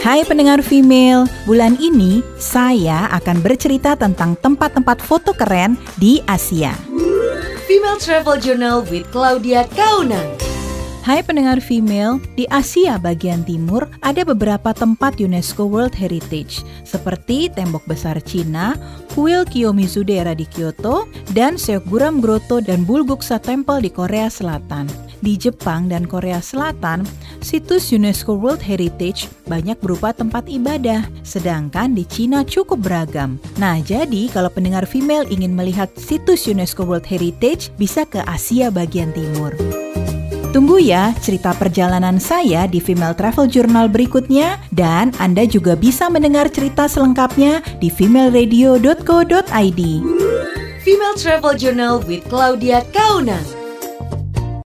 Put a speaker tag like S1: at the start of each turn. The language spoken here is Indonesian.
S1: Hai pendengar female, bulan ini saya akan bercerita tentang tempat-tempat foto keren di Asia.
S2: Female Travel Journal with Claudia Kaunang.
S1: Hai pendengar female, di Asia bagian timur ada beberapa tempat UNESCO World Heritage seperti Tembok Besar Cina, Kuil Kiyomizu daerah di Kyoto, dan Seokguram Grotto dan Bulguksa Temple di Korea Selatan. Di Jepang dan Korea Selatan, situs UNESCO World Heritage banyak berupa tempat ibadah, sedangkan di Cina cukup beragam. Nah, jadi kalau pendengar female ingin melihat situs UNESCO World Heritage, bisa ke Asia bagian timur. Tunggu ya cerita perjalanan saya di Female Travel Journal berikutnya dan Anda juga bisa mendengar cerita selengkapnya di femaleradio.co.id.
S2: Female Travel Journal with Claudia Kaunang.